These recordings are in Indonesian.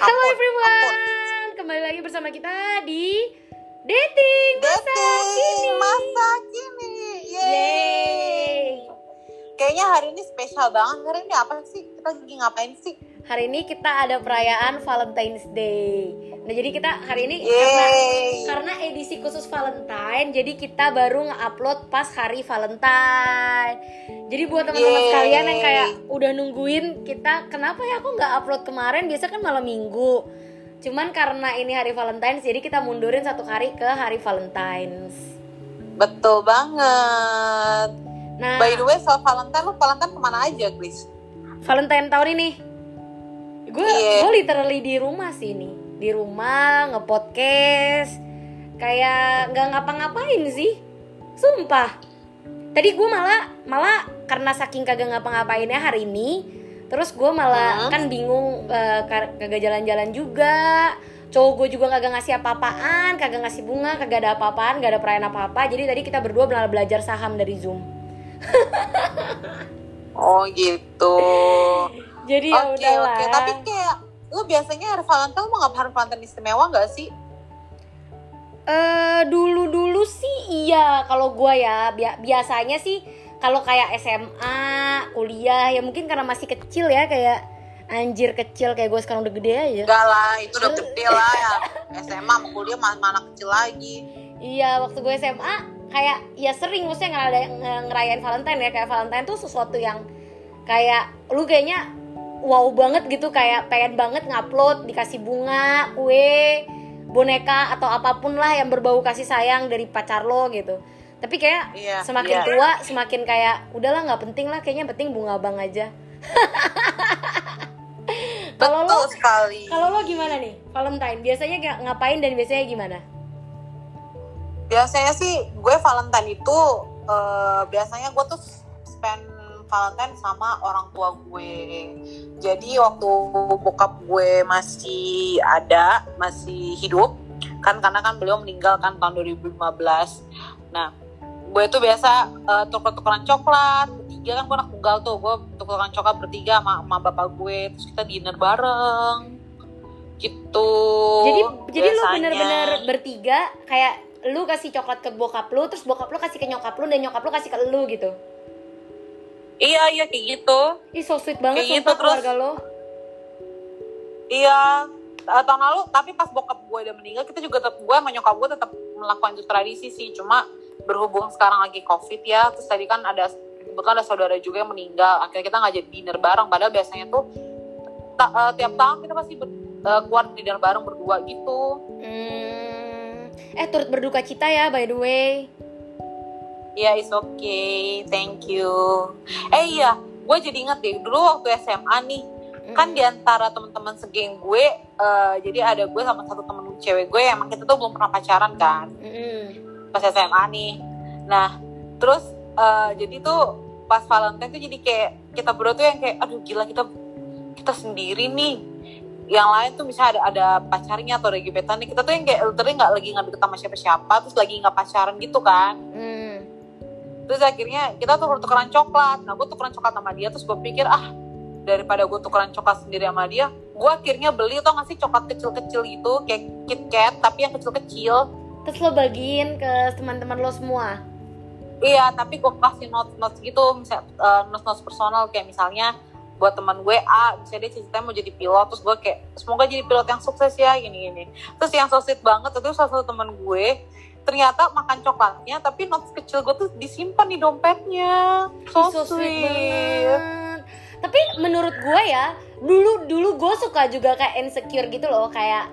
Halo everyone, ampun. kembali lagi bersama kita di dating masa Dating kini. masa kini. Yeay. Yeay. Kayaknya hari ini spesial banget. Hari ini apa sih? Kita lagi ngapain sih? Hari ini kita ada perayaan Valentine's Day. Nah jadi kita hari ini karena Yeay. karena edisi khusus Valentine, jadi kita baru nge-upload pas hari Valentine. Jadi buat teman-teman sekalian yang kayak udah nungguin kita, kenapa ya aku nggak upload kemarin? Biasa kan malam minggu. Cuman karena ini hari Valentine's, jadi kita mundurin satu hari ke hari Valentine's. Betul banget. Nah, By the way, soal Valentine, lu Valentine ke mana aja, Chris? Valentine tahun ini, gue Iya. gue literally di rumah sih nih, di rumah ngepodcast, kayak nggak ngapa-ngapain sih, sumpah. Tadi gue malah malah karena saking kagak ngapa-ngapainnya hari ini, terus gue malah Hmm. kan bingung kar- kagak jalan-jalan juga. Cowok gue juga kagak ngasih apa-apaan, kagak ngasih bunga, kagak ada apa-apaan, gak ada perayaan apa-apa. Jadi tadi kita berdua malah belajar saham dari Zoom. Oh gitu. Jadi ya Oke, udahlah. oke. Tapi kayak lu biasanya hari Valentine lu mau ngapain hari Valentine istimewa gak sih? Eh dulu dulu sih iya kalau gua ya Bi- biasanya sih kalau kayak SMA kuliah ya mungkin karena masih kecil ya kayak anjir kecil kayak gue sekarang udah gede aja Enggak lah, itu udah gede lah ya. SMA sama kuliah mana anak kecil lagi. iya waktu gue SMA kayak ya sering maksudnya nggak ada nge- ngerayain Valentine ya kayak Valentine tuh sesuatu yang kayak lu kayaknya wow banget gitu kayak pengen banget ngupload dikasih bunga kue boneka atau apa pun lah yang berbau kasih sayang dari pacar lo gitu tapi kayak Iya, semakin iya. tua semakin kayak udahlah nggak penting lah kayaknya penting bunga abang aja kalau Betul lo sekali. kalau lo gimana nih Valentine biasanya ngapain dan biasanya gimana biasanya sih gue Valentine itu eh, biasanya gue tuh spend Valentine sama orang tua gue. Jadi waktu bokap gue masih ada masih hidup kan karena kan beliau meninggal kan tahun 2015 nah gue tuh biasa eh, tuker-tukeran coklat bertiga. Kan gue anak tunggal tuh gue tukeran coklat bertiga sama, sama bapak gue. Terus kita dinner bareng gitu. Jadi jadi lu bener-bener bertiga kayak lu kasih coklat ke bokap lu terus bokap lu kasih ke nyokap lu dan nyokap lu kasih ke lu gitu Iya iya kayak gitu. ih so sweet banget Kayak gitu, terus- keluarga lo. Iya eh, tahun lalu tapi pas bokap gue udah meninggal kita juga tetap gue sama nyokap gue tetap melakukan itu tradisi sih. Cuma berhubung sekarang lagi covid ya terus tadi kan ada kebetulan ada saudara juga yang meninggal. Akhirnya kita ngajak dinner bareng. Padahal biasanya tuh ta- eh, tiap tahun kita pasti ber- eh, keluar dinner bareng berdua gitu. Hmm. eh turut berduka cita ya by the way Iya, it's okay. Thank you. Eh iya, gue jadi inget deh dulu waktu SMA nih, kan di antara teman-teman segeng gue, eh, jadi ada gue sama satu temen cewek gue, emang kita tuh belum pernah pacaran kan, Mm-mm. pas SMA nih. Nah, terus eh, jadi tuh pas Valentine tuh jadi kayak kita berdua tuh yang kayak, aduh gila kita kita sendiri nih. Yang lain tuh misalnya ada ada pacarnya atau ada gebetan nih, kita tuh yang kayak literally nggak lagi nggak deket sama siapa-siapa, terus lagi nggak pacaran gitu kan Mm. Terus akhirnya kita tuh tukeran coklat. Nah gue tukeran coklat sama dia terus gue pikir ah daripada gue tukeran coklat sendiri sama dia gue akhirnya beli tau gak sih coklat kecil-kecil gitu kayak KitKat tapi yang kecil-kecil. Terus lo bagiin ke teman-teman lo semua? Iya tapi gue kasih notes notes gitu misal notes notes personal kayak misalnya buat teman gue A misalnya dia ceritanya mau jadi pilot terus gue kayak semoga jadi pilot yang sukses ya gini gini. Terus yang so sweet banget itu salah satu teman gue ternyata makan coklatnya tapi notes kecil gue tuh disimpan di dompetnya. So, so sweet sweet. Tapi menurut gue ya, dulu dulu gue suka juga kayak insecure gitu loh, kayak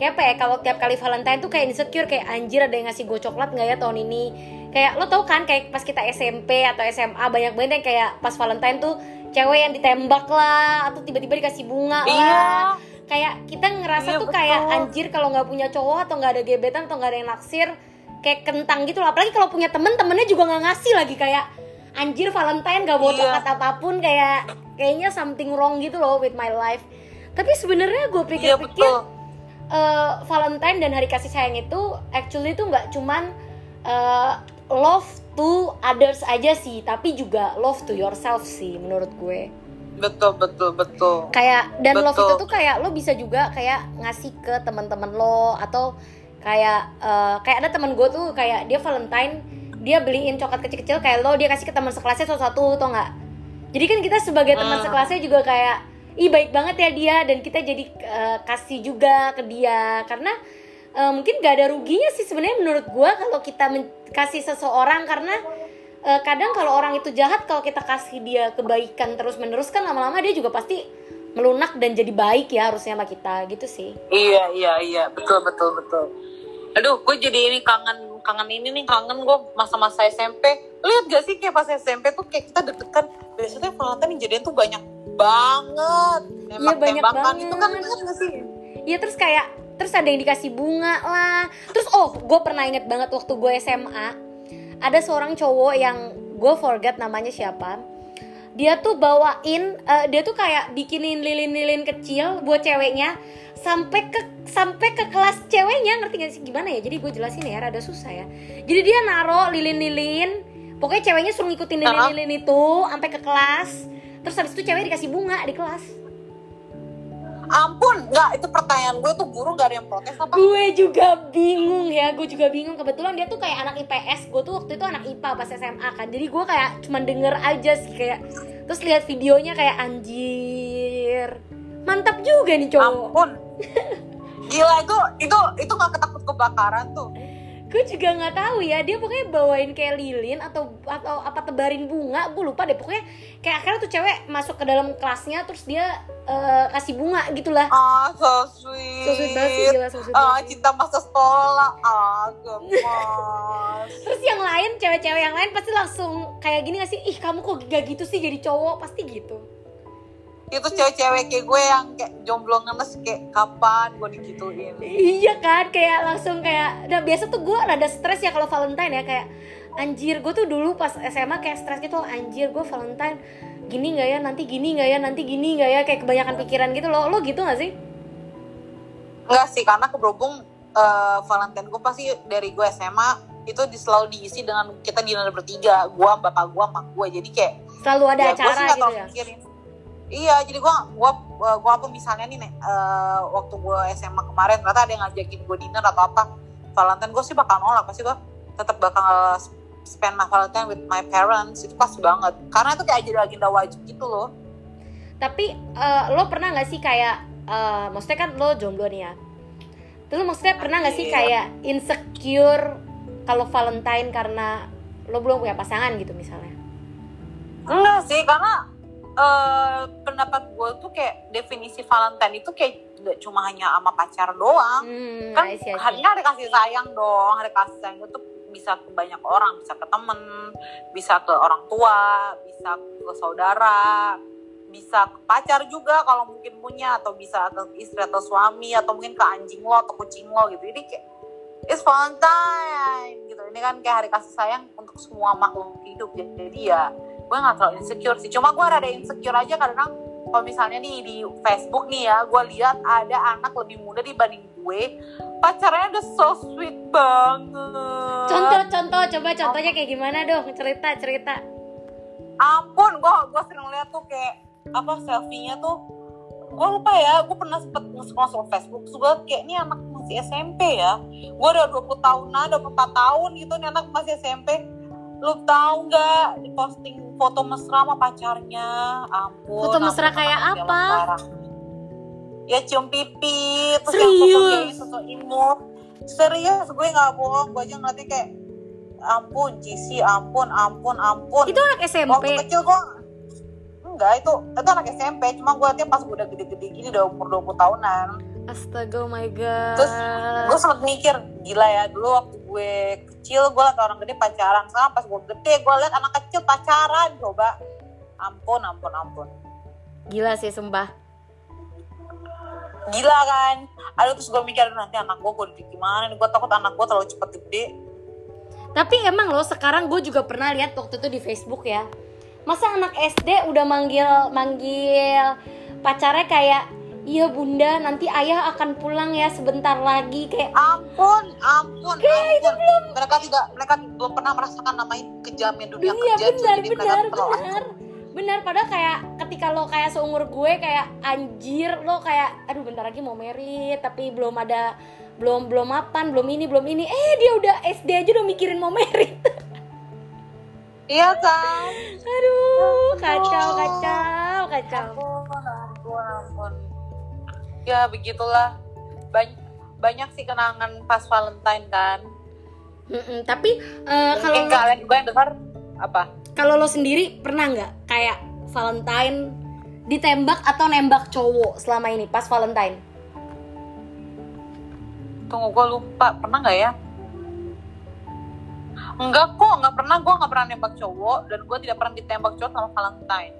kayak apa ya kalau tiap kali Valentine tuh kayak insecure kayak anjir ada yang ngasih gue coklat nggak ya tahun ini? Kayak lo tau kan kayak pas kita SMP atau SMA banyak banget yang kayak pas Valentine tuh cewek yang ditembak lah atau tiba-tiba dikasih bunga Iya, lah kayak kita ngerasa Iya, tuh kayak betul. anjir kalau nggak punya cowok atau nggak ada gebetan atau nggak ada yang naksir kayak kentang gitu loh apalagi kalau punya temen temennya juga nggak ngasih lagi kayak anjir Valentine gak bawa Iya. coklat apa pun kayak kayaknya something wrong gitu loh with my life tapi sebenarnya gue iya pikir-pikir betul. eh, Valentine dan hari kasih sayang itu actually tuh nggak cuman eh, love to others aja sih tapi juga love to yourself sih menurut gue betul betul betul kayak dan love Betul. itu tuh kayak lo bisa juga kayak ngasih ke teman-teman lo atau kayak eh, kayak ada teman gue tuh kayak dia Valentine dia beliin coklat kecil-kecil kayak lo dia kasih ke teman sekelasnya satu-satu tau nggak jadi kan kita sebagai teman Hmm. sekelasnya juga kayak ih baik banget ya dia dan kita jadi eh, kasih juga ke dia karena eh, mungkin gak ada ruginya sih sebenarnya menurut gue kalau kita kasih seseorang karena eh, kadang kalau orang itu jahat kalau kita kasih dia kebaikan terus menerus kan lama-lama dia juga pasti melunak dan jadi baik ya harusnya sama kita gitu sih Iya iya iya betul betul betul. Aduh, gue jadi ini kangen kangen ini nih kangen gue masa-masa SMP. Lihat gak sih kayak pas SMP tuh kayak kita deg-degan. Biasanya Valentine yang jadian tuh banyak banget. Nembak-nembakan banget. itu kan lihat gak sih? Iya terus kayak terus ada yang dikasih bunga lah. Terus oh gue pernah inget banget waktu gue SMA ada seorang cowok yang gue forget namanya siapa. Dia tuh bawain eh, dia tuh kayak bikinin lilin-lilin kecil buat ceweknya sampai ke sampai ke kelas ceweknya ngerti gak sih gimana ya? Jadi gue jelasin ya rada susah ya. Jadi dia naro lilin-lilin pokoknya ceweknya suruh ngikutin lilin-lilin itu sampai ke kelas. Terus habis itu cewek dikasih bunga di kelas. Ampun, nggak itu pertanyaan gue tuh guru gak ada yang protes apa? gue juga bingung ya gue juga bingung kebetulan dia tuh kayak anak IPS gue tuh waktu itu anak IPA pas SMA kan jadi gue kayak cuma denger aja sih kayak terus lihat videonya kayak anjir mantap juga nih cowok Ampun. Gila itu itu itu nggak ketakut kebakaran tuh. gue juga nggak tahu ya dia pokoknya bawain kayak lilin atau atau apa tebarin bunga gue lupa deh pokoknya kayak akhirnya tuh cewek masuk ke dalam kelasnya terus dia eh, kasih bunga gitulah Ah, so sweet. so sweet banget sih gila so sweet Ah, banget cinta masa sekolah. Ah, gemas. Terus yang lain, cewek-cewek yang lain pasti langsung kayak gini gak sih? Ih kamu kok gak gitu sih jadi cowok? Pasti gitu itu cewek-cewek kayak gue yang kayak jomblo ngenes kayak kapan gue digituin Iya kan, kayak langsung kayak Nah biasa tuh gue rada stres ya kalau Valentine ya Kayak anjir, gue tuh dulu pas SMA kayak stres gitu Anjir, gue Valentine gini gak ya, nanti gini gak ya, nanti gini gak ya Kayak kebanyakan pikiran gitu loh, lo gitu gak sih? enggak sih karena keberhubung eh, Valentine gue pasti dari gue SMA itu selalu diisi dengan kita dinner bertiga gue bapak gue mak gue jadi kayak Selalu ada ya, acara nggak gitu ya mikirin. iya jadi gue gue gue apa misalnya nih nih eh, waktu gue SMA kemarin ternyata ada yang ngajakin gue dinner atau apa Valentine gue sih bakal nolak pasti gue tetap bakal spend my Valentine with my parents itu pasti banget karena itu kayak jadi agenda wajib gitu loh Tapi eh, lo pernah gak sih kayak eh, Maksudnya kan lo jomblo nih ya Terus maksudnya pernah gak sih Iya. kayak insecure kalau Valentine karena lo belum punya pasangan gitu misalnya? Enggak sih, karena eh, pendapat gue tuh kayak definisi Valentine itu kayak nggak cuma hanya sama pacar doang. Hmm, kan I see, I see. harinya hari kasih sayang dong, hari kasih sayang itu bisa ke banyak orang, bisa ke temen, bisa ke orang tua, bisa ke saudara, bisa ke pacar juga kalau mungkin punya, atau bisa ke istri atau suami, atau mungkin ke anjing lo atau kucing lo gitu. Jadi kayak it's Valentine gitu. Ini kan kayak hari kasih sayang untuk semua makhluk hidup. Jadi ya gue gak terlalu insecure sih. Cuma gue rada insecure aja kadang kalau misalnya nih di Facebook nih ya, gue lihat ada anak lebih muda dibanding gue, pacarnya udah so sweet banget. Contoh-contoh, coba contohnya kayak gimana dong? Cerita, cerita. Ampun, gue gue sering lihat tuh kayak apa selfie-nya tuh, gue lupa ya, gue pernah sempet nge-scroll Facebook, terus gue kayak ini anak masih SMP ya, gue udah 20 tahunan, 24 tahun gitu, nih anak masih SMP, lu tahu nggak di posting foto mesra sama pacarnya ampun Foto mesra ampun, kayak apa? ya cium pipi terus Serius? sosok sosok imut serius gue nggak bohong gue aja ngeliatnya kayak ampun Cici ampun ampun ampun Itu anak SMP. waktu kecil gue enggak itu itu anak SMP cuma gue liatnya pas gue udah gede-gede gini udah umur 20 tahunan Astaga, oh my god. Terus gue sempet mikir gila ya dulu waktu gue kecil gue liat orang gede pacaran. Sekarang pas gue gede gue liat anak kecil pacaran coba. Ampun ampun ampun. Gila sih, sumpah. gila kan? Aduh terus gue mikir nanti anak gue gue gimana nih? Gue takut anak gue terlalu cepet gede. Tapi emang loh, sekarang gue juga pernah lihat waktu itu di Facebook ya. Masa anak SD udah manggil manggil pacarnya kayak Iya bunda, nanti ayah akan pulang ya sebentar lagi. Kayak ampun ampun ampun. mereka tidak mereka belum pernah merasakan namanya kejamnya dunia Iya kerja benar jadi benar mereka benar. Benar padahal kayak ketika ketika lo kayak seumur gue kayak anjir lo kayak aduh bentar lagi mau merit tapi belum ada belum belum mapan belum ini belum ini. Eh dia udah SD aja udah mikirin mau merit. Iya kan? Aduh kacau kacau kacau. Ampun ampun ampun. Ya begitulah. Banyak banyak sih kenangan pas Valentine kan Mm-mm, tapi eh, kalau mungkin kalian juga yang dengar apa? Kalau lo sendiri pernah nggak kayak Valentine ditembak atau nembak cowok selama ini pas Valentine? Tunggu gue lupa. Pernah nggak ya? Enggak kok nggak pernah. Gue nggak pernah nembak cowok dan gue tidak pernah ditembak cowok sama Valentine.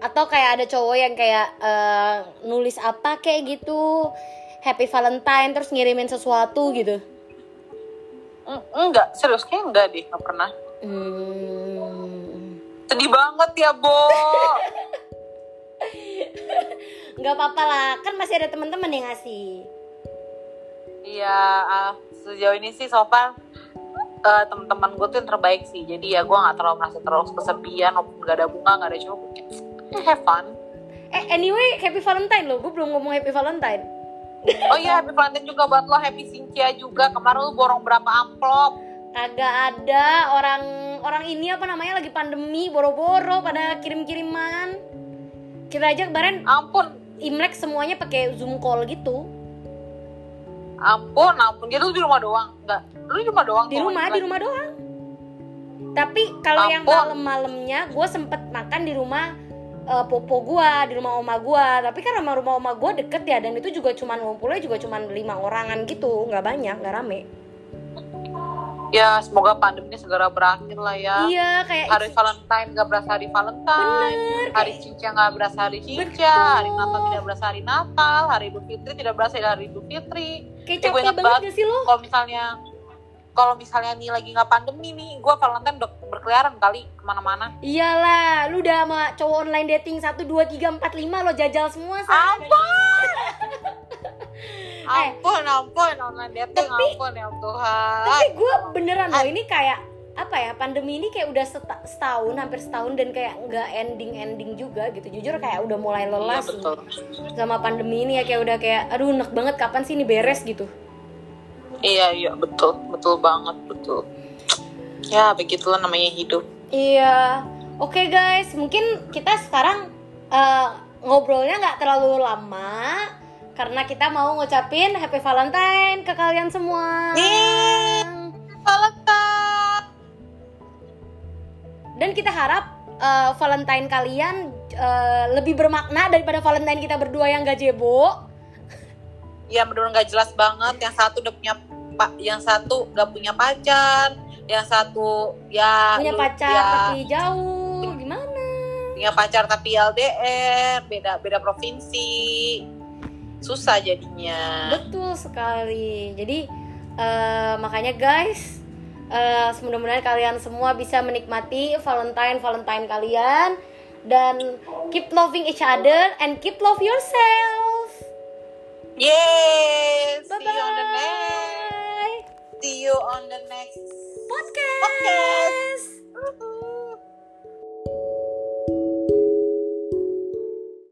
Atau kayak ada cowok yang kayak eh, nulis apa kayak gitu Happy Valentine terus ngirimin sesuatu gitu enggak serius kayak enggak deh nggak pernah Hmm. sedih banget ya Bo nggak apa-apa lah kan masih ada teman-teman yang ngasih Iya, ah, sejauh ini sih so far eh, teman-teman gue tuh yang terbaik sih. Jadi ya gue nggak terlalu merasa terlalu kesepian, walaupun gak ada bunga, gak ada cowok. Ya, have fun. eh anyway Happy Valentine lo gue belum ngomong Happy Valentine Oh iya, happy Valentine juga buat lo, happy Cynthia juga. Kemarin lu borong berapa amplop? kagak ada orang orang ini apa namanya lagi pandemi boro-boro pada kirim-kiriman kita aja kemarin Ampun, Imlek semuanya pakai Zoom call gitu ampun, ampun. Dia tuh di rumah doang, enggak? Lu di rumah doang? di rumah di rumah doang tapi kalau yang malam-malamnya gue sempet makan di rumah eh, popo gue di rumah oma gue tapi kan rumah rumah oma gue deket ya dan itu juga cuman ngumpulnya juga cuman lima orangan gitu nggak banyak nggak rame Ya, semoga pandemi segera berakhir lah ya. iya kayak Hari Valentine gak berasa hari Valentine, Bener, hari kayak- Cinca gak berasa hari Cinca, Betul. hari Natal tidak berasa hari Natal, hari Idul Fitri tidak berasa hari Idul Fitri. kayak capek banget banget. sih lo kalau misalnya kalau misalnya nih lagi nggak pandemi nih gue Valentine udah berkeliaran kali ke mana-mana. Iyalah lu udah sama cowok online dating satu dua tiga empat lima lo jajal semua Say. ampun! Ampun ampun online dating Tapi- ampun ya Tuhan. tapi gue beneran loh ini kayak apa ya pandemi ini kayak udah seta- setahun hampir setahun dan kayak nggak ending ending juga gitu. Jujur kayak udah mulai iya lelah sih. betul. Sama pandemi ini ya kayak udah kayak aduh enak banget kapan sih ini beres? gitu. Iya iya betul betul banget betul ya begitulah namanya hidup. Iya. Oke guys. Mungkin kita sekarang eh, ngobrolnya nggak terlalu lama karena kita mau ngucapin happy valentine ke kalian semua. Yeay. Valentine. Dan kita harap eh, valentine kalian eh, lebih bermakna daripada valentine kita berdua yang gak jebo ya bener nggak jelas banget. Yang satu udah punya pak yang satu gak punya pacar yang satu ya punya pacar ya, tapi jauh gimana? Punya pacar tapi LDR beda beda provinsi. Susah jadinya. Betul sekali. Jadi eh, makanya guys eh, mudah-mudahan kalian semua bisa menikmati Valentine Valentine kalian. Dan keep loving each other and keep love yourself. Yes bye see you on the next. Bye see you on the next podcast. podcast. Uh -huh.